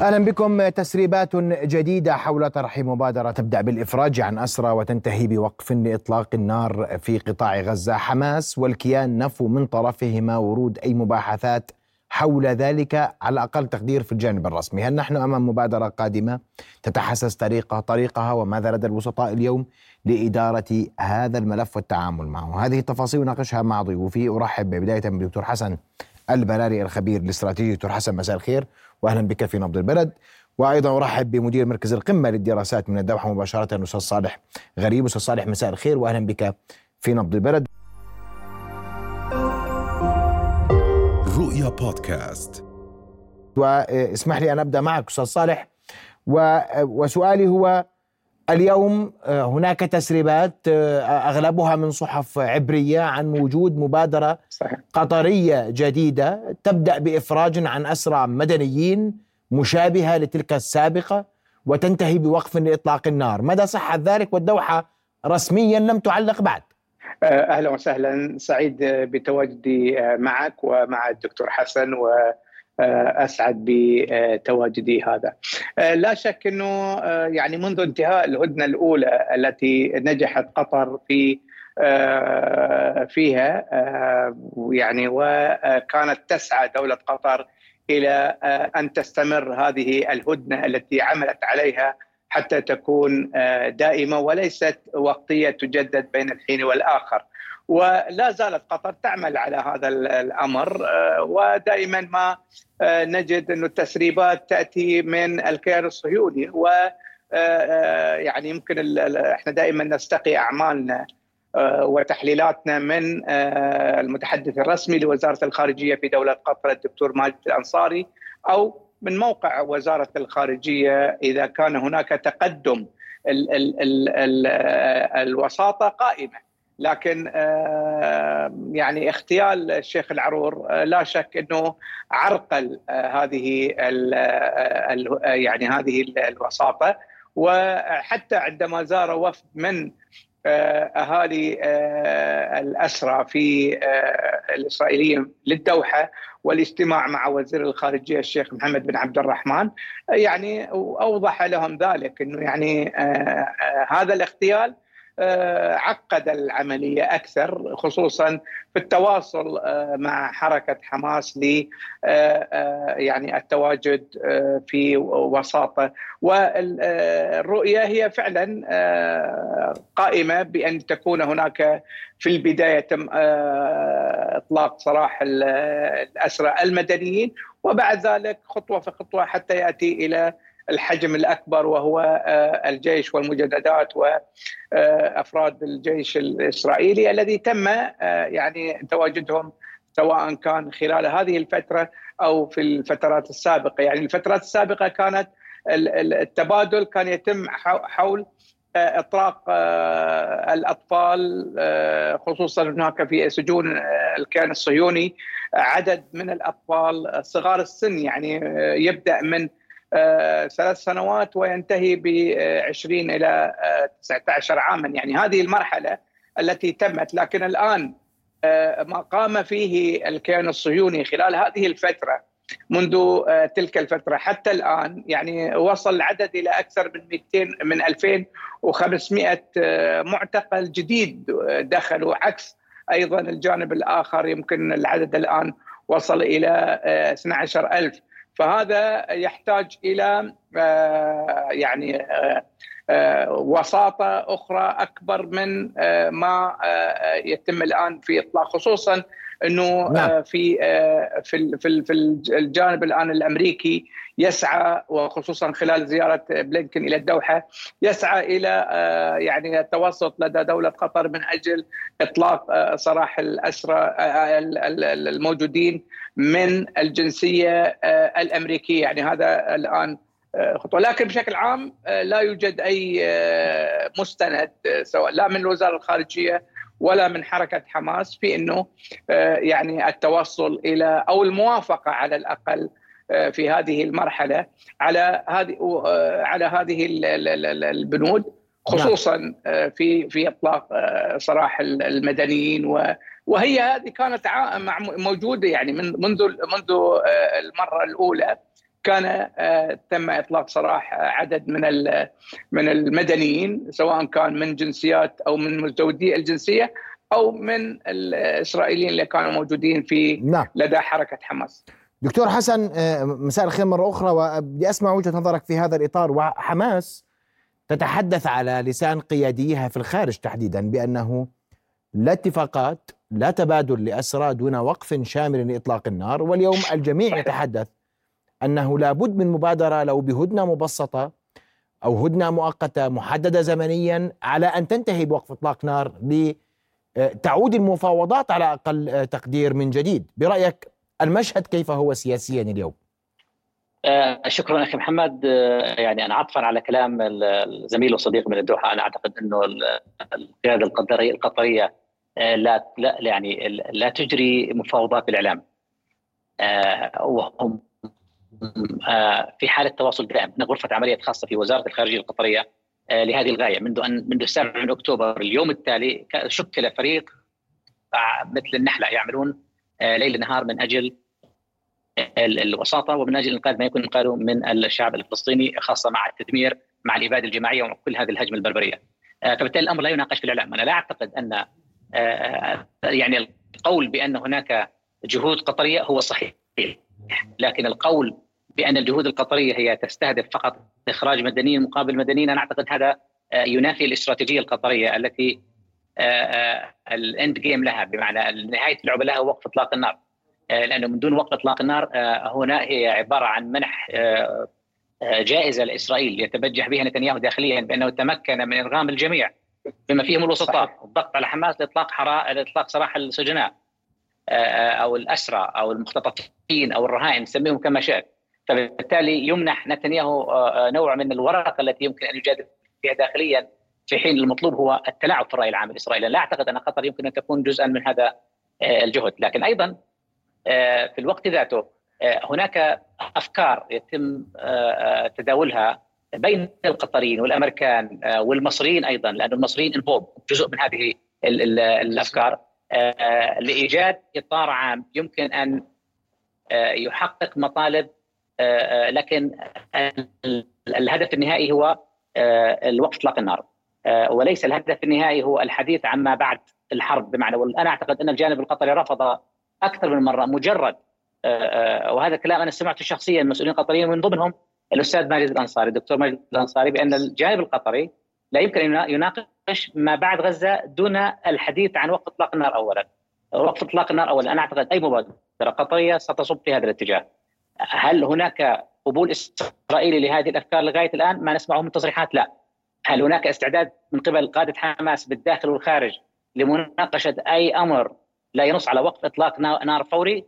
أهلا بكم. تسريبات جديدة حول طرح مبادرة تبدأ بالإفراج عن أسرى وتنتهي بوقف لإطلاق النار في قطاع غزة، حماس والكيان نفوا من طرفهما ورود أي مباحثات حول ذلك على الأقل تقدير في الجانب الرسمي، هل نحن أمام مبادرة قادمة تتحسس طريقها طريقها وماذا لدى الوسطاء اليوم لإدارة هذا الملف والتعامل معه؟ هذه التفاصيل ناقشها مع ضيوفي. أرحب بدايه بالدكتور حسن. البراري الخبير الاستراتيجي دكتور حسن مساء الخير واهلا بك في نبض البلد. وأيضا أرحب بمدير مركز القمة للدراسات من الدوحه مباشرة الأستاذ صالح غريب. أستاذ صالح مساء الخير واهلا بك في نبض البلد. رؤيا بودكاست. واسمح لي أن أبدأ معك أستاذ صالح. وسؤالي هو اليوم آه، هناك تسريبات آه، أغلبها من صحف عبرية عن وجود مبادرة صحيح. قطرية جديدة تبدأ بإفراج عن أسرى مدنيين مشابهة لتلك السابقة وتنتهي بوقف لإطلاق النار، مدى صحه ذلك والدوحة رسميا لم تعلق بعد؟ آه، أهلا وسهلا سعيد بتواجدي معك ومع الدكتور حسن و أسعد بتواجدي هذا. آه، لا شك إنه آه، يعني منذ انتهاء الهدنة الأولى التي نجحت قطر في فيها يعني وكانت تسعى دولة قطر إلى أن تستمر هذه الهدنة التي عملت عليها حتى تكون دائمة وليست وقتية تجدد بين الحين والآخر. ولا زالت قطر تعمل على هذا الأمر آه، ودائما ما آه، نجد إنه التسريبات تأتي من الكيان الصهيوني و آه، يعني يمكن إحنا دائما نستقي أعمالنا وتحليلاتنا من المتحدث الرسمي لوزارة الخارجية في دولة قطر الدكتور ماجد الأنصاري أو من موقع وزارة الخارجية إذا كان هناك تقدم ال ال ال ال الوساطة قائمة. لكن آه، يعني اغتيال الشيخ العرور آه، لا شك إنه عرقل آه، هذه يعني هذه الوساطة. وحتى عندما زار وفد من أهالي الأسرى في الإسرائيليين للدوحة والاجتماع مع وزير الخارجية الشيخ محمد بن عبد الرحمن يعني أوضح لهم ذلك إنه يعني هذا الاغتيال آه، عقد العملية أكثر خصوصا في التواصل آه، مع حركة حماس ل آه، يعني التواجد في وساطة. والرؤية هي فعلا قائمة بأن تكون هناك في البداية تم إطلاق سراح الأسرى المدنيين وبعد ذلك خطوة في خطوة حتى يأتي إلى الحجم الأكبر وهو آه، الجيش والمجندات وافراد الجيش الإسرائيلي الذي تم آه، يعني تواجدهم سواء كان خلال هذه الفترة أو في الفترات السابقة، يعني الفترات السابقة كانت التبادل كان يتم حول آه، اطلاق الأطفال خصوصا هناك في سجون الكيان الصهيوني عدد من الأطفال صغار السن يعني يبدأ من آه، ثلاث سنوات وينتهي ب 20 إلى 19 آه، عاما. يعني هذه المرحلة التي تمت. لكن الآن آه، ما قام فيه الكيان الصهيوني خلال هذه الفترة منذ تلك الفترة حتى الآن يعني وصل العدد إلى أكثر من 200 من 2500 معتقل جديد دخلوا عكس أيضا الجانب الآخر يمكن العدد الآن وصل إلى 12000 فهذا يحتاج إلى آه، يعني آه، آه، وساطة أخرى أكبر من ما يتم الآن في إطلاق خصوصا إنه نعم. في في في الجانب الآن الأمريكي يسعى وخصوصا خلال زيارة بلينكن إلى الدوحة يسعى إلى يعني التوسط لدى دولة قطر من أجل إطلاق سراح الأسرى الموجودين من الجنسية الأمريكية. يعني هذا الآن خطوة. لكن بشكل عام لا يوجد أي مستند سواء لا من الوزارة الخارجية ولا من حركة حماس في إنه يعني التوصل إلى أو الموافقة على الأقل في هذه المرحلة على هذه على هذه البنود خصوصا نعم. في في إطلاق سراح المدنيين وهي هذه كانت موجودة يعني من منذ منذ المرة الأولى كان تم إطلاق سراح عدد من من المدنيين سواء كان من جنسيات أو من مزدوجي الجنسية أو من الاسرائيليين اللي كانوا موجودين في نعم. لدى حركة حماس. دكتور حسن مساء الخير مرة أخرى وبدي أسمع وجهة نظرك في هذا الإطار. وحماس تتحدث على لسان قياديها في الخارج تحديدا بأنه لا اتفاقات لا تبادل لأسرى دون وقف شامل لإطلاق النار. واليوم الجميع يتحدث أنه لابد من مبادرة لو بهدنة مبسطة أو هدنة مؤقتة محددة زمنيا على أن تنتهي بوقف إطلاق نار لتعود المفاوضات على أقل تقدير من جديد. برأيك المشهد كيف هو سياسيا اليوم؟ آه شكرا أخي محمد. آه يعني أنا عطفا على كلام الزميل والصديق من الدوحة. أنا أعتقد إنه القيادة القطرية القطريه لا لا يعني لا تجري مفاوضات بالاعلام آه، وهم في حالة تواصل دائم. غرفة عمليات خاصة في وزارة الخارجية القطرية لهذه الغاية. منذ ان منذ السابع من أكتوبر اليوم التالي شكل فريق مثل النحلة يعملون ليل نهار من أجل الوساطة ومن أجل إنقاذ ما يكون إنقاذه من الشعب الفلسطيني خاصة مع التدمير مع الإبادة الجماعية وكل هذه الهجمة البربرية. فبالتالي الأمر لا يناقش في الإعلام، أنا لا أعتقد أن يعني القول بأن هناك جهود قطرية هو صحيح لكن القول بأن الجهود القطرية هي تستهدف فقط إخراج مدنيين مقابل مدنيين أنا أعتقد هذا آه، ينافي الاستراتيجية القطرية التي آه، آه، الإند جيم لها بمعنى نهاية اللعبة لها وقف إطلاق النار. لأنه من دون وقف إطلاق النار هنا هي عبارة عن منح جائزة لإسرائيل يتبجح بها نتنياهو داخليا بأنه تمكن من إرغام الجميع بما فيهم الوسطاء الضغط على حماس لإطلاق حرا... لإطلاق سراح السجناء أو الأسرى أو المختطفين أو الرهائن سميهم كما شئت. فبالتالي يمنح نتنياهو آه، آه، نوع من الورقة التي يمكن أن يجادل فيها داخليا. في حين المطلوب هو التلاعب في الرأي العام الإسرائيلي، لا أعتقد أن قطر يمكن أن تكون جزءا من هذا آه، الجهد، لكن أيضا في الوقت ذاته هناك أفكار يتم تداولها بين القطريين والأمريكان والمصريين أيضا لأن المصريين انفولد جزء من هذه الأفكار. لإيجاد إطار عام يمكن أن يحقق مطالب آه، آه، لكن الهدف النهائي هو آه، الوقف إطلاق النار. وليس الهدف النهائي هو الحديث عما بعد الحرب. بمعنى أنا أعتقد أن الجانب القطري رفض أكثر من مرة مجرد وهذا كلام أنا سمعته شخصيا من مسؤولين قطريين من ضمنهم الأستاذ ماجد الأنصاري الدكتور ماجد الأنصاري بأن الجانب القطري لا يمكن أن يناقش ما بعد غزة دون الحديث عن وقف إطلاق النار اولا. وقف إطلاق النار اولا. أنا أعتقد أي مبادرة قطرية ستصب في هذا الاتجاه. هل هناك قبول إسرائيلي لهذه الأفكار لغاية الآن؟ ما نسمعه من تصريحات لا. هل هناك استعداد من قبل قادة حماس بالداخل والخارج لمناقشة أي أمر لا ينص على وقف إطلاق نار فوري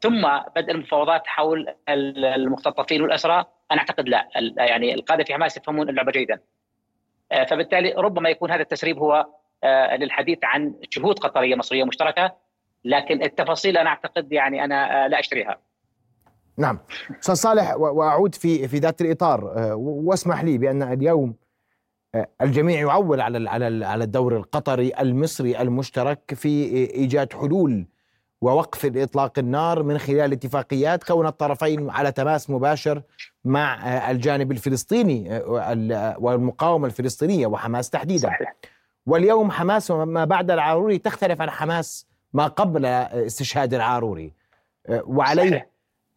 ثم بدء المفاوضات حول المختطفين والأسرى؟ أنا أعتقد لا، يعني القادة في حماس يفهمون اللعبة جيدا. فبالتالي ربما يكون هذا التسريب هو آه، للحديث عن جهود قطرية مصرية مشتركة لكن التفاصيل أنا أعتقد يعني آه، لا أشتريها. نعم أستاذ صالح وأعود في في ذات الإطار واسمح لي بأن اليوم الجميع يعول على على على الدور القطري المصري المشترك في إيجاد حلول ووقف اطلاق النار من خلال اتفاقيات كون الطرفين على تماس مباشر مع آه، الجانب الفلسطيني والمقاومة الفلسطينية وحماس تحديدا صحيح. واليوم حماس ما بعد العاروري تختلف عن حماس ما قبل استشهاد العاروري وعليه صحيح.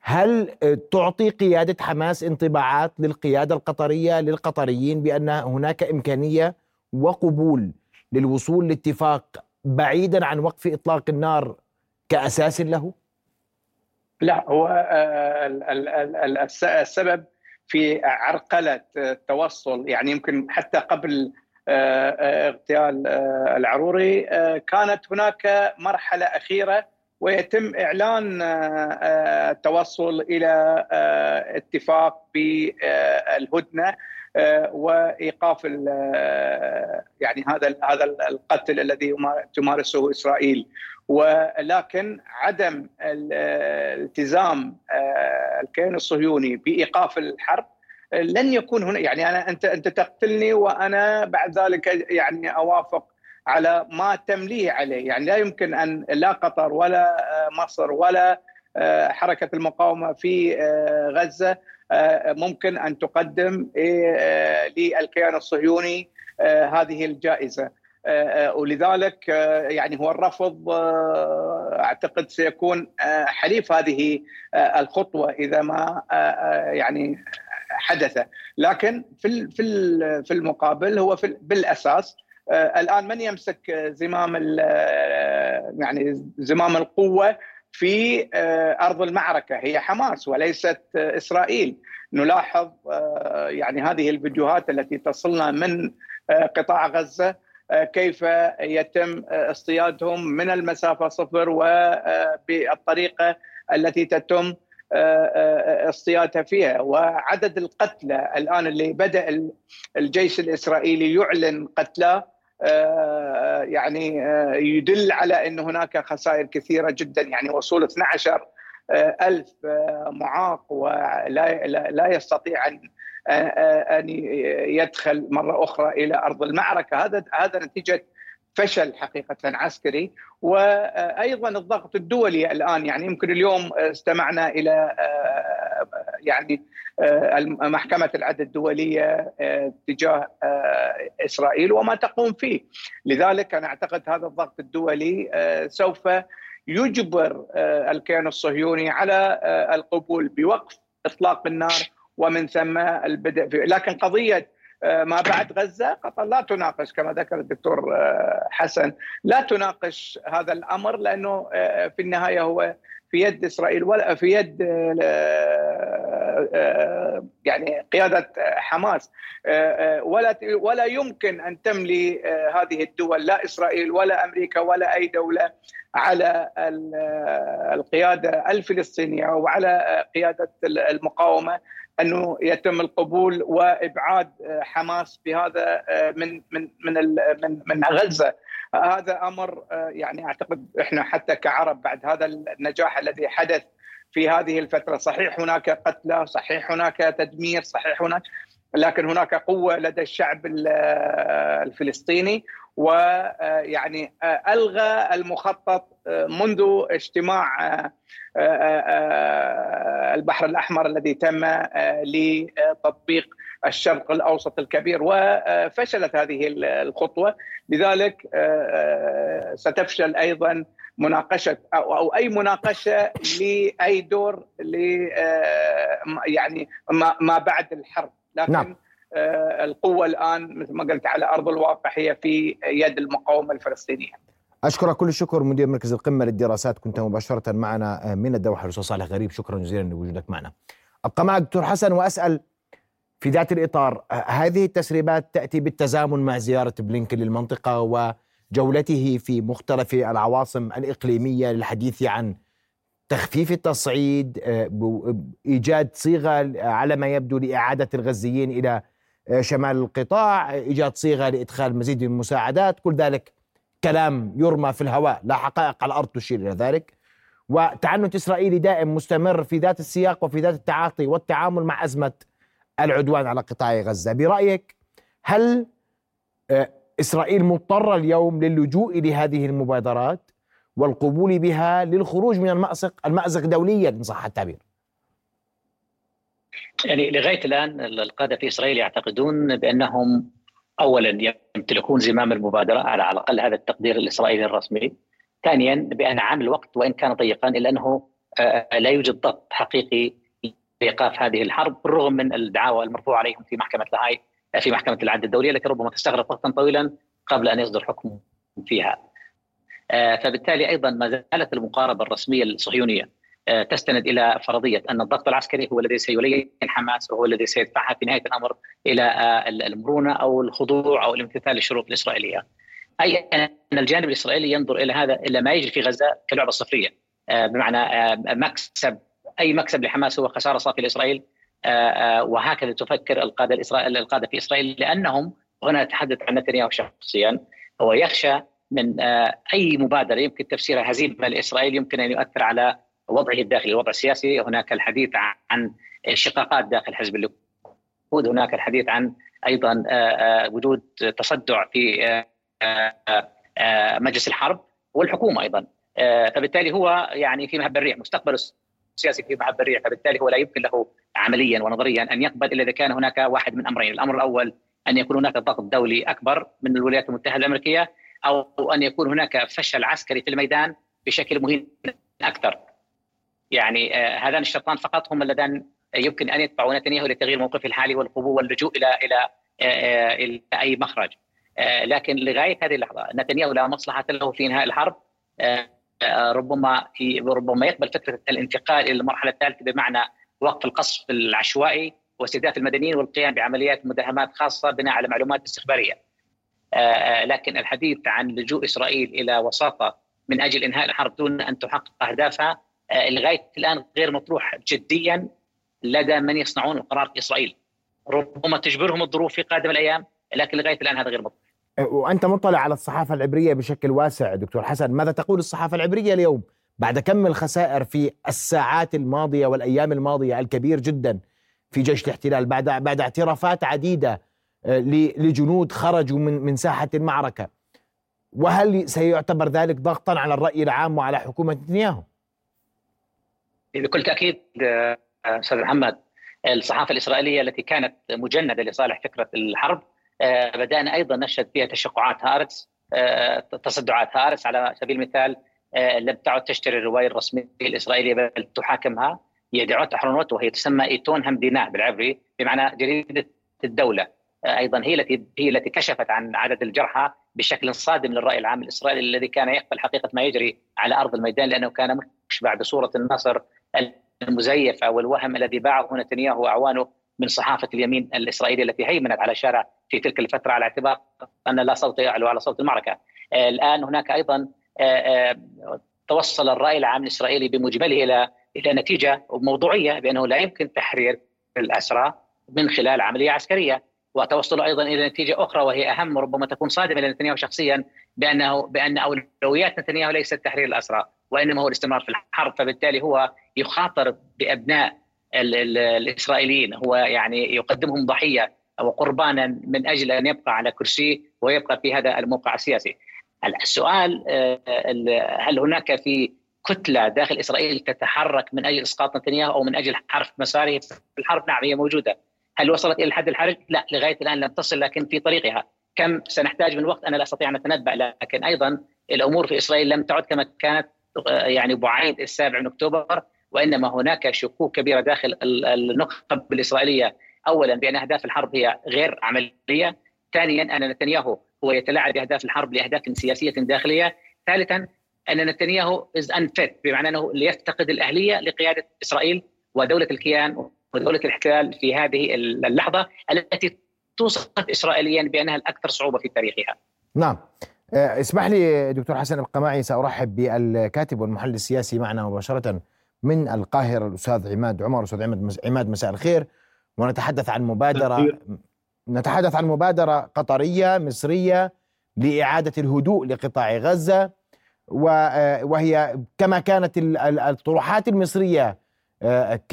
هل تعطي قيادة حماس انطباعات للقيادة القطرية للقطريين بأن هناك إمكانية وقبول للوصول لاتفاق بعيدا عن وقف إطلاق النار كأساس له؟ لا هو آه، السبب في عرقلة التوصل يعني يمكن حتى قبل آه، آه، اغتيال العروري كانت هناك مرحلة أخيرة ويتم إعلان التوصل آه، إلى آه، اتفاق بالهدنه آه، وإيقاف يعني هذا هذا القتل الذي تمارسه إسرائيل. ولكن عدم الالتزام الكيان الصهيوني بإيقاف الحرب لن يكون هنا يعني أنا أنت أنت تقتلني وأنا بعد ذلك يعني أوافق على ما تمليه عليه. يعني لا يمكن أن لا قطر ولا مصر ولا حركة المقاومة في غزة ممكن أن تقدم للكيان الصهيوني هذه الجائزة. ولذلك يعني هو الرفض أعتقد سيكون حليف هذه الخطوة إذا ما يعني حدث. لكن في في المقابل هو في بالأساس الآن من يمسك زمام يعني زمام القوة في أرض المعركة؟ هي حماس وليست إسرائيل. نلاحظ يعني هذه الفيديوهات التي تصلنا من قطاع غزة كيف يتم اصطيادهم من المسافة صفر وبالطريقه التي تتم اصطيادها فيها. وعدد القتلى الآن اللي بدأ الجيش الإسرائيلي يعلن قتلاه يعني يدل على إن هناك خسائر كثيرة جدا. يعني وصول 12 ألف معاق ولا لا يستطيع أن أن يدخل مرة أخرى إلى أرض المعركة. هذا هذا نتيجة فشل حقيقة عسكري. وأيضا الضغط الدولي الآن يعني يمكن اليوم استمعنا إلى يعني محكمة العدل الدولية تجاه إسرائيل وما تقوم فيه. لذلك أنا أعتقد هذا الضغط الدولي سوف يجبر الكيان الصهيوني على القبول بوقف إطلاق النار ومن ثم البدء في لكن قضية آه، ما بعد غزة قطر لا تناقش كما ذكر الدكتور آه، حسن لا تناقش هذا الأمر لأنه آه، في النهاية هو في يد إسرائيل ولا في يد يعني قيادة حماس. ولا ولا يمكن أن تملي هذه الدول لا إسرائيل ولا أمريكا ولا أي دولة على القيادة الفلسطينية وعلى قيادة المقاومة أنه يتم القبول وإبعاد حماس بهذا من من من من من غزة. هذا أمر يعني أعتقد إحنا حتى كعرب بعد هذا النجاح الذي حدث في هذه الفترة صحيح هناك قتلى صحيح هناك تدمير صحيح هناك لكن هناك قوة لدى الشعب الفلسطيني ويعني ألغى المخطط منذ اجتماع البحر الأحمر الذي تم لتطبيق الشرق الأوسط الكبير وفشلت هذه الخطوة لذلك ستفشل أيضا مناقشة أو أي مناقشة لأي دور ل يعني ما بعد الحرب لكن نعم. القوة الآن مثل ما قلت على أرض الواقع هي في يد المقاومة الفلسطينية. اشكرك كل الشكر مدير مركز القمة للدراسات كنت مباشرة معنا من الدوحة الاستاذ صالح غريب شكرا جزيلا لوجودك معنا. أبقى معك دكتور حسن وأسأل في ذات الإطار هذه التسريبات تأتي بالتزامن مع زيارة بلينكن للمنطقة وجولته في مختلف العواصم الإقليمية للحديث عن تخفيف التصعيد إيجاد صيغة على ما يبدو لإعادة الغزيين إلى شمال القطاع إيجاد صيغة لإدخال مزيد من المساعدات كل ذلك كلام يرمى في الهواء لا حقائق على الأرض تشير إلى ذلك. وتعنت إسرائيلي دائم مستمر في ذات السياق وفي ذات التعاطي والتعامل مع أزمة العدوان على قطاع غزة برأيك هل آه، إسرائيل مضطرة اليوم للجوء لهذه المبادرات والقبول بها للخروج من المأزق المأزق دوليا إن صح التعبير يعني لغاية الآن القادة في إسرائيل يعتقدون بأنهم اولا يمتلكون زمام المبادرة على الأقل هذا التقدير الإسرائيلي الرسمي. ثانيا بأن عام الوقت وإن كان ضيقا إلا أنه آه، لا يوجد ضغط حقيقي لايقاف هذه الحرب بالرغم من الدعاوى المرفوعة عليهم في محكمة لاهاي في محكمة العدل الدولية التي ربما تستغرق وقتا طويلا قبل أن يصدر حكم فيها. آه، فبالتالي أيضا ما زالت المقاربة الرسمية الصهيونية آه، تستند إلى فرضية أن الضغط العسكري هو الذي سيلين حماس وهو الذي سيدفعها في نهاية الأمر إلى آه، المرونة أو الخضوع أو الامتثال للشروط الإسرائيلية. أي أن الجانب الإسرائيلي ينظر إلى هذا إلى ما يجري في غزة كلعبة صفرية بمعنى مكسب أي مكسب لحماس هو خسارة صافيه لإسرائيل وهكذا تفكر القادة الاسرائيل القادة في إسرائيل لأنهم هنا نتحدث عن نتنياهو شخصيا هو يخشى من آه، أي مبادرة يمكن تفسيرها هزيمة لإسرائيل يمكن أن يؤثر على وضعه الداخلي، الوضع السياسي، هناك الحديث عن شقاقات داخل حزب الليكود، هناك الحديث عن أيضا آه، آه، وجود تصدع في مجلس الحرب والحكومة أيضا. فبالتالي هو يعني في مهب الريح مستقبله السياسي في الريح فبالتالي هو لا يمكن له عمليا ونظريا أن يقبل إلا إذا كان هناك واحد من أمرين، الأمر الأول أن يكون هناك ضغط دولي أكبر من الولايات المتحدة الأمريكية أو أن يكون هناك فشل عسكري في الميدان بشكل مهم أكثر. يعني آه هذان الشرطان فقط هم اللذان يمكن أن يدفعوا نتنياهو لتغيير موقفه الحالي والقبول واللجوء إلى إلى آه إلى أي مخرج. آه لكن لغاية هذه اللحظة نتنياهو لا مصلحة له في انهاء الحرب آه ربما ربما يقبل فكره الانتقال إلى المرحلة الثالثة بمعنى وقف القصف العشوائي واستهداف المدنيين والقيام بعمليات مداهمات خاصة بناء على معلومات استخبارية. لكن الحديث عن لجوء إسرائيل إلى وساطة من أجل إنهاء الحرب دون أن تحقق أهدافها لغاية الآن غير مطروح جديا لدى من يصنعون القرار في إسرائيل. ربما تجبرهم الظروف في قادم الأيام لكن لغاية الآن هذا غير مطروح. وأنت مطلع على الصحافة العبرية بشكل واسع دكتور حسن، ماذا تقول الصحافة العبرية اليوم بعد كم الخسائر في الساعات الماضية والأيام الماضية الكبير جدا في جيش الاحتلال بعد بعد اعترافات عديدة لجنود خرجوا من من ساحة المعركة وهل سيعتبر ذلك ضغطا على الرأي العام وعلى حكومة نتنياهو؟ بكل تأكيد أستاذ محمد الصحافة الإسرائيلية التي كانت مجندة لصالح فكرة الحرب بدأنا أيضا نشهد فيها تشقعات هارتس تصدعات هآرتس على سبيل المثال لم تعد تشتري الرواية الرسمية الإسرائيلية بل تحاكمها يديعوت أحرونوت وهي تسمى עיתון המדינה بالعبري بمعنى جريدة الدولة. أيضا هي التي هي التي كشفت عن عدد الجرحى بشكل صادم للرأي العام الإسرائيلي الذي كان يقبل حقيقة ما يجري على أرض الميدان لأنه كان مشبع بصوره النصر المزيفه والوهم الذي باعه نتنياهو وأعوانه من صحافة اليمين الاسرائيلي التي هيمنت على الشارع في تلك الفترة على اعتبار أن لا صوت يعلو على صوت المعركة. الآن هناك أيضا توصل الرأي العام الإسرائيلي بمجمله إلى إلى نتيجة موضوعية بأنه لا يمكن تحرير الأسرى من خلال عملية عسكرية وتوصل أيضا إلى نتيجة أخرى وهي أهم وربما تكون صادمة لنتنياهو شخصيا بأنه بأن أولويات نتنياهو ليست تحرير الأسرى وإنما هو الاستمرار في الحرب فبالتالي هو يخاطر بأبناء ال ال الإسرائيليين هو يعني يقدمهم ضحية أو قربانا من أجل أن يبقى على كرسي ويبقى في هذا الموقع السياسي. السؤال هل هناك في كتلة داخل إسرائيل تتحرك من أجل إسقاط نتنياهو أو من أجل حرف مساره في الحرب؟ نعم هي موجودة. هل وصلت إلى الحد الحرج؟ لا لغاية الآن لم تصل لكن في طريقها. كم سنحتاج من وقت أنا لا أستطيع أن أتنبأ لكن أيضا الأمور في إسرائيل لم تعد كما كانت يعني بعيد السابع من أكتوبر وإنما هناك شكوك كبيرة داخل النخب الإسرائيلية اولا بأن أهداف الحرب هي غير عملية، ثانيا أن نتنياهو هو يتلاعب بأهداف الحرب لأهداف سياسية داخلية، ثالثا أن نتنياهو is unfit بمعنى أنه يفتقد الأهلية لقيادة إسرائيل ودولة الكيان ودولة الاحتلال في هذه اللحظة التي توصف اسرائيليا بأنها الأكثر صعوبة في تاريخها. نعم. اسمح لي دكتور حسن ابقى معي سأرحب بالكاتب والمحلل السياسي معنا مباشرة من القاهرة الأستاذ عماد عمر أستاذ عماد عماد مساء الخير. ونتحدث عن مبادرة نتحدث عن مبادرة قطرية مصرية لإعادة الهدوء لقطاع غزة وهي كما كانت الطروحات المصرية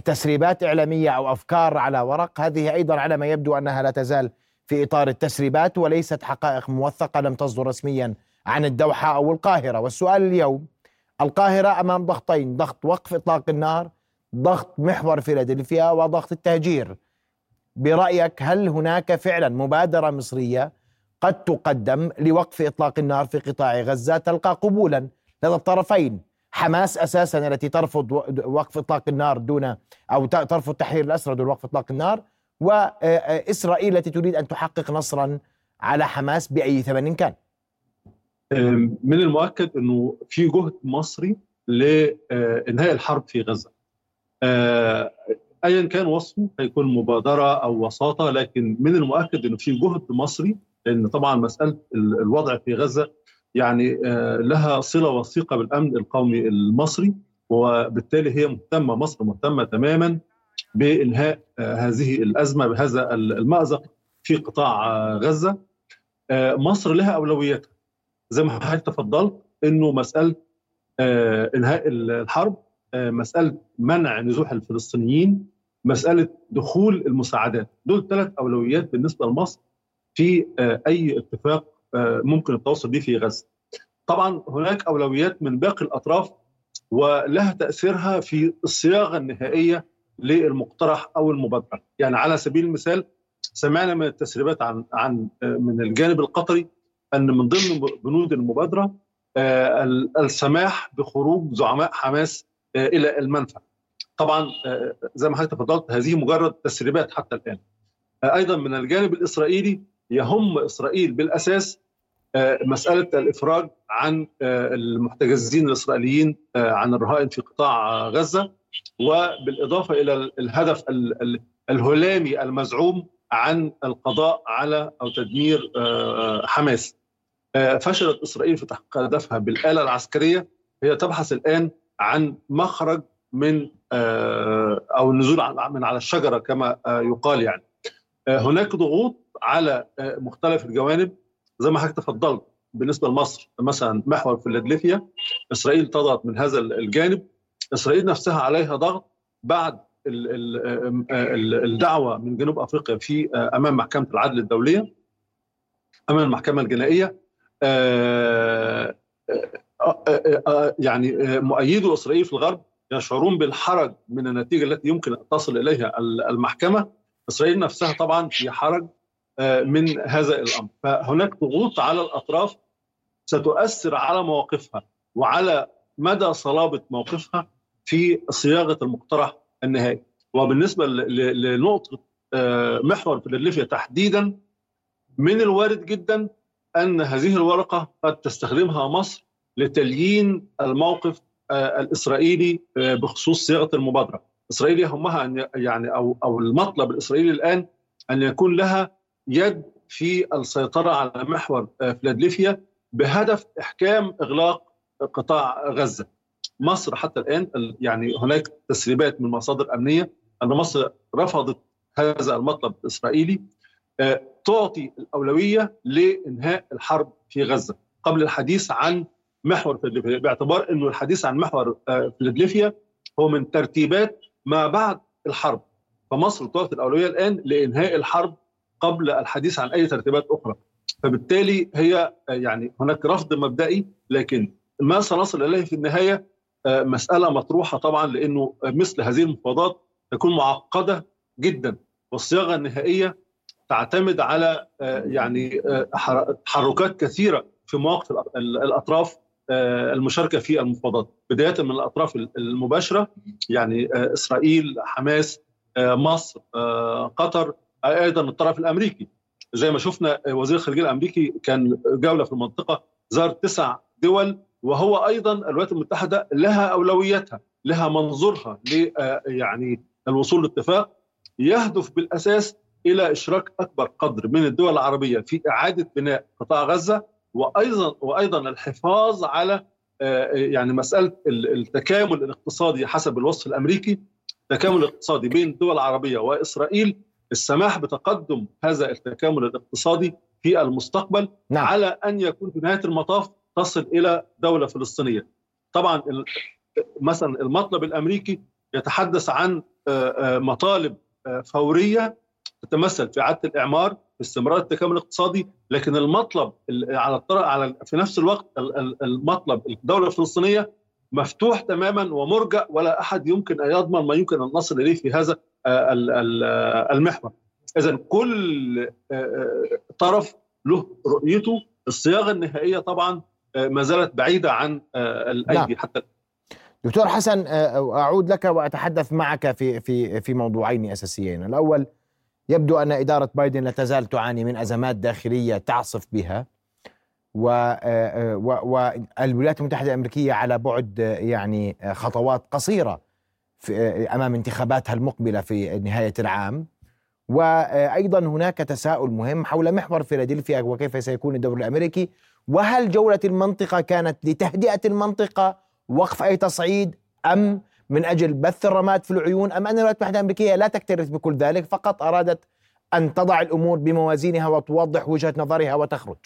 تسريبات إعلامية أو أفكار على ورق. هذه أيضا على ما يبدو أنها لا تزال في إطار التسريبات وليست حقائق موثقة لم تصدر رسميا عن الدوحة أو القاهرة. والسؤال اليوم القاهرة أمام ضغطين ضغط وقف إطلاق النار ضغط محور فيلادلفيا وضغط التهجير برأيك هل هناك فعلا مبادرة مصرية قد تقدم لوقف إطلاق النار في قطاع غزة تلقى قبولا لدى الطرفين حماس أساسا التي ترفض وقف إطلاق النار دون أو ترفض تحرير الأسرى دون وقف إطلاق النار واسرائيل التي تريد أن تحقق نصرا على حماس بأي ثمن كان. من المؤكد إنه في جهد مصري لإنهاء الحرب في غزة. ايا كان وصفه هيكون مبادرة أو وساطة لكن من المؤكد إنه في جهد مصري لأن طبعا مسألة الوضع في غزة يعني لها صلة وثيقة بالأمن القومي المصري وبالتالي هي مهتمة مصر مهتمة تماما بإنهاء هذه الأزمة بهذا المأزق في قطاع غزة مصر لها أولوياتها زي ما حضرتك تفضلت إنه مسألة إنهاء الحرب مسألة منع نزوح الفلسطينيين مسألة دخول المساعدات. دول ثلاث أولويات بالنسبة لمصر في أي اتفاق ممكن التوصل به في غزة. طبعا هناك أولويات من باقي الأطراف ولها تأثيرها في الصياغة النهائية للمقترح أو المبادرة، يعني على سبيل المثال سمعنا من التسريبات عن عن من الجانب القطري أن من ضمن بنود المبادرة آه، السماح بخروج زعماء حماس آه، إلى المنفى. طبعا آه، زي ما حضرتك تفضلت هذه مجرد تسريبات حتى الآن. أيضا من الجانب الإسرائيلي يهم إسرائيل بالأساس مسألة الإفراج عن المحتجزين الإسرائيليين عن الرهائن في قطاع غزة وبالإضافة إلى الهدف الهلامي المزعوم عن القضاء على أو تدمير حماس. فشلت إسرائيل في تحقيق هدفها بالآلة العسكرية. هي تبحث الآن عن مخرج من أو النزول من على الشجرة كما يقال يعني. هناك ضغوط على مختلف الجوانب. زي ما حضرتك تفضلت بالنسبة لمصر مثلا محور فيلادلفيا إسرائيل تضغط من هذا الجانب. إسرائيل نفسها عليها ضغط بعد الدعوة من جنوب أفريقيا في أمام محكمة العدل الدولية أمام المحكمة الجنائية. يعني مؤيدو إسرائيل في الغرب يشعرون بالحرج من النتيجة التي يمكن أن تصل إليها المحكمة. إسرائيل نفسها طبعا في حرج من هذا الأمر. فهناك ضغوط على الأطراف ستؤثر على مواقفها وعلى مدى صلابة موقفها في صياغة المقترح النهائي. وبالنسبة لنقطة محور فيلادلفيا تحديدا من الوارد جدا أن هذه الورقة قد تستخدمها مصر لتليين الموقف الإسرائيلي بخصوص صياغة المبادرة. اسرائيل يهمها أن يعني أو أو المطلب الإسرائيلي الآن أن يكون لها يد في السيطرة على محور فيلادلفيا بهدف إحكام إغلاق قطاع غزة. مصر حتى الآن يعني هناك تسريبات من مصادر أمنية أن مصر رفضت هذا المطلب الإسرائيلي تعطي الأولوية لإنهاء الحرب في غزة قبل الحديث عن محور فيلادلفيا باعتبار إنه الحديث عن محور فيلادلفيا هو من ترتيبات ما بعد الحرب. فمصر تعطي الأولوية الآن لإنهاء الحرب قبل الحديث عن أي ترتيبات أخرى. فبالتالي هي يعني هناك رفض مبدئي لكن ما سنصل إليه في النهاية مسألة مطروحة طبعا لأنه مثل هذه المفاوضات تكون معقدة جدا والصياغة النهائية تعتمد على يعني تحركات كثيرة في مواقف الأطراف المشاركة في المفاوضات. بداية من الأطراف المباشرة يعني إسرائيل حماس مصر قطر أيضا الطرف الأمريكي. زي ما شفنا وزير الخارجية الأمريكي كان جولة في المنطقة زار تسع دول وهو أيضا الولايات المتحدة لها أولوياتها لها منظورها ل يعني الوصول لاتفاق. يهدف بالأساس إلى إشراك أكبر قدر من الدول العربية في إعادة بناء قطاع غزة وأيضا وأيضا الحفاظ على يعني مسألة التكامل الاقتصادي حسب الوصف الأمريكي التكامل الاقتصادي بين الدول العربية وإسرائيل السماح بتقدم هذا التكامل الاقتصادي في المستقبل نعم. على أن يكون في نهاية المطاف تصل إلى دولة فلسطينية. طبعا مثلا المطلب الأمريكي يتحدث عن مطالب فورية تتمثل في اعاده الإعمار في استمرار التكامل الاقتصادي لكن المطلب على على في نفس الوقت المطلب الدولة الفلسطينية مفتوح تماما ومرجع ولا أحد يمكن أن يضمن ما يمكن أن نصل إليه في هذا المحور. إذا كل طرف له رؤيته. الصياغة النهائية طبعا ما زالت بعيدة عن الأيدي حتى دكتور حسن أعود لك وأتحدث معك في في في موضوعين أساسيين، الأول يبدو أن إدارة بايدن لا تزال تعاني من أزمات داخلية تعصف بها. والولايات المتحدة الأمريكية على بعد يعني خطوات قصيرة في أمام انتخاباتها المقبلة في نهاية العام. وأيضا هناك تساؤل مهم حول محور فيلادلفيا وكيف سيكون الدور الأمريكي. وهل جولة المنطقة كانت لتهدئة المنطقة وقف أي تصعيد أم من أجل بث الرماد في العيون أم أن الولايات المتحدة الأمريكية لا تكترث بكل ذلك فقط أرادت أن تضع الأمور بموازينها وتوضح وجهة نظرها وتخرج.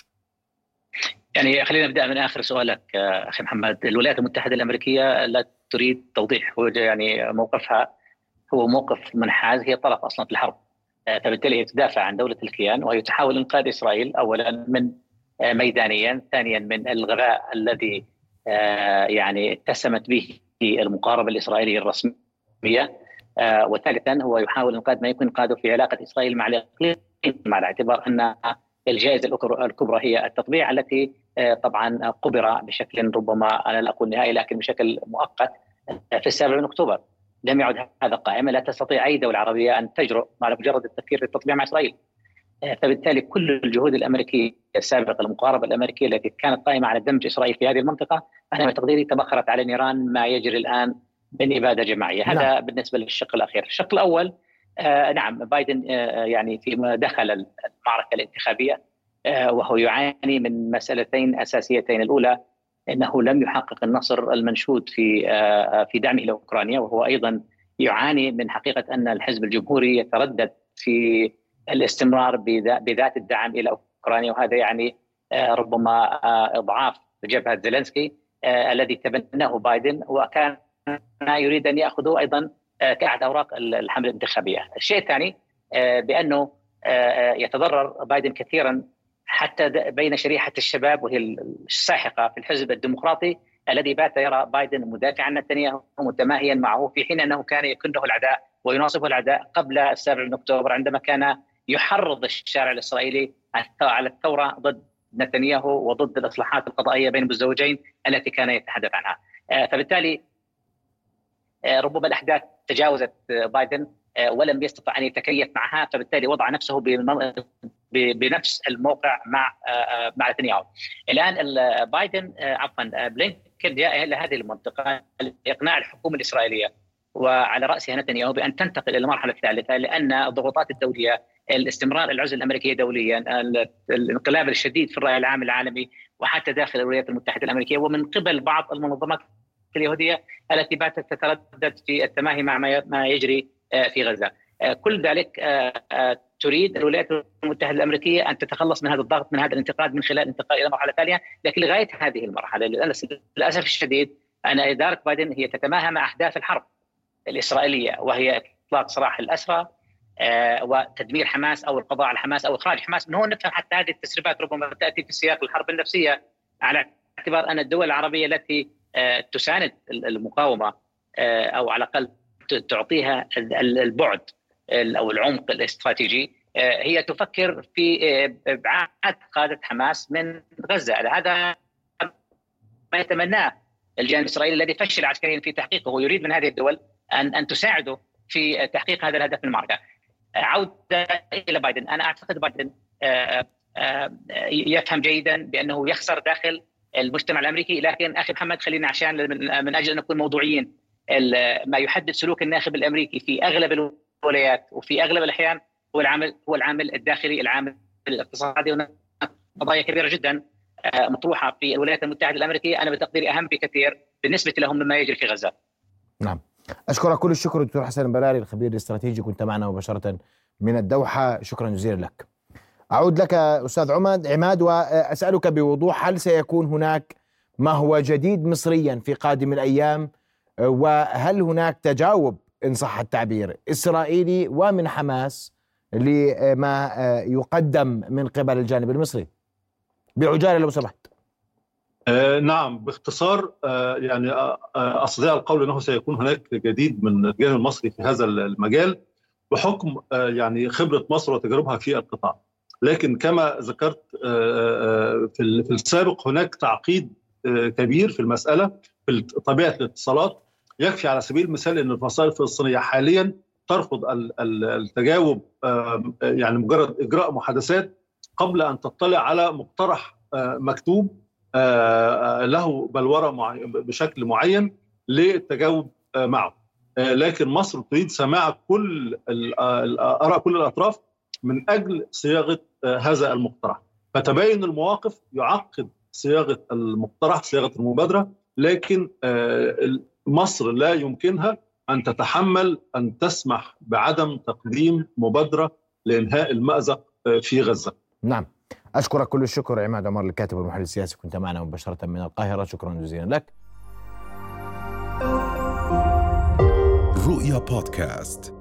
يعني خلينا نبدأ من آخر سؤالك أخي محمد، الولايات المتحدة الأمريكية لا تريد توضيح وجه يعني موقفها هو موقف منحاز هي طرف أصلا في الحرب. فبالتالي هي تدافع عن دولة الكيان وهي تحاول إنقاذ إسرائيل اولا من ميدانيا، ثانيا من الغباء الذي يعني اتسمت به المقاربة الإسرائيلية الرسمية. آه، وثالثا هو يحاول انقاذ ما يمكن انقاذه في علاقة إسرائيل مع الاقليم مع الاعتبار أن الجائزة الكبرى هي التطبيع التي آه، طبعا قبر بشكل ربما أنا لا أقول نهائي لكن بشكل مؤقت في السابع من أكتوبر. لم يعد هذا قائما. لا تستطيع أي دولة عربية أن تجرؤ على مجرد التفكير في التطبيع مع إسرائيل. آه، فبالتالي كل الجهود الأمريكية السابقة المقاربة الأمريكية التي كانت قائمة على دمج إسرائيل في هذه المنطقة أنا بتقديري تبخرت على نيران ما يجري الآن من إبادة جماعية، هذا نعم. بالنسبة للشق الأخير، الشق الأول آه نعم بايدن آه يعني فيما دخل المعركة الانتخابية آه وهو يعاني من مسألتين أساسيتين، الأولى إنه لم يحقق النصر المنشود في آه في دعمه لاوكرانيا وهو أيضا يعاني من حقيقة أن الحزب الجمهوري يتردد في الاستمرار بذات الدعم إلى أوكرانيا وهذا يعني آه، ربما آه، إضعاف جبهة زيلنسكي آه، الذي تبناه بايدن وكان يريد أن يأخذه أيضا كأحد أوراق الحملة الانتخابية. الشيء الثاني بأنه يتضرر بايدن كثيرا حتى بين شريحة الشباب وهي الساحقة في الحزب الديمقراطي الذي بات يرى بايدن مدافعا عن نتنياهو متماهيا معه في حين أنه كان يكنه العداء ويناصفه العداء قبل السابع من أكتوبر عندما كان يحرض الشارع الإسرائيلي على الثورة ضد نتنياهو وضد الإصلاحات القضائية بين الزوجين التي كان يتحدث عنها آه، فبالتالي آه، ربما الأحداث تجاوزت بايدن آه، ولم يستطع أن يتكيف معها فبالتالي وضع نفسه بنفس الموقع مع مع نتنياهو. الآن بايدن عفوا بلينكن جاء إلى هذه المنطقة لإقناع الحكومة الإسرائيلية وعلى رأسها نتنياهو بأن تنتقل إلى المرحلة الثالثة لأن الضغوطات الدولية الاستمرار العزله الأمريكية دوليا الانقلاب الشديد في الرأي العام العالمي وحتى داخل الولايات المتحدة الأمريكية ومن قبل بعض المنظمات اليهودية التي باتت تتردد في التماهي مع ما يجري آه، في غزة. آه، كل ذلك آه، تريد الولايات المتحدة الأمريكية أن تتخلص من هذا الضغط من هذا الانتقاد من خلال الانتقال إلى مرحلة ثانية، لكن لغاية هذه المرحلة للاسف الشديد أن إدارة بايدن هي تتماهى مع أحداث الحرب الإسرائيلية وهي إطلاق سراح الأسرى وتدمير حماس أو القضاء على حماس أو إخراج حماس من هون نفهم حتى هذه التسريبات ربما تأتي في سياق الحرب النفسية على اعتبار أن الدول العربية التي آه، تساند المقاومة آه، أو على الأقل تعطيها البعد أو العمق الاستراتيجي هي تفكر في إبعاد قادة حماس من غزة هذا ما يتمناه الجانب الإسرائيلي الذي فشل عسكريا في تحقيقه ويريد من هذه الدول ان أن تساعده في تحقيق هذا الهدف من المعركه. عودة إلى بايدن، أنا أعتقد بايدن آه، آه، يفهم جيدا بأنه يخسر داخل المجتمع الأمريكي لكن أخي محمد خلينا عشان من أجل أن نكون موضوعيين ما يحدد سلوك الناخب الأمريكي في أغلب الولايات وفي أغلب الأحيان هو العامل هو العامل الداخلي العامل الاقتصادي قضايا كبيرة جدا آه، مطروحة في الولايات المتحدة الأمريكية أنا بتقديري أهم بكثير بالنسبة لهم مما يجري في غزة. نعم. أشكرك كل الشكر دكتور حسن البلالي الخبير الاستراتيجي كنت معنا مباشرة من الدوحة شكرا جزيلا لك. أعود لك أستاذ عماد عماد وأسألك بوضوح هل سيكون هناك ما هو جديد مصريا في قادم الأيام وهل هناك تجاوب إن صح التعبير إسرائيلي ومن حماس لما يقدم من قبل الجانب المصري؟ بعجالة لو سمحت. آه نعم باختصار آه يعني آه, آه، استطيع القول إنه سيكون هناك جديد من الجانب المصري في هذا المجال بحكم يعني خبرة مصر وتجاربها في القطاع. لكن كما ذكرت في السابق هناك تعقيد كبير في المسألة في طبيعة الاتصالات يكفي على سبيل المثال إن الفصائل الفلسطينيه حاليا ترفض التجاوب يعني مجرد إجراء محادثات قبل أن تطلع على مقترح مكتوب له بلورة بشكل معين للتجاوب آه، معه لكن مصر تريد سماع كل آراء كل الأطراف من أجل صياغة هذا المقترح فتباين المواقف يعقد صياغة المقترح صياغة المبادرة لكن مصر لا يمكنها أن تتحمل أن تسمح بعدم تقديم مبادرة لإنهاء المأزق في غزة. نعم. أشكرك كل الشكر عماد عمر الكاتب والمحلل السياسي كنت معنا مباشرة من القاهرة. شكرا جزيلا لك. رؤيا بودكاست.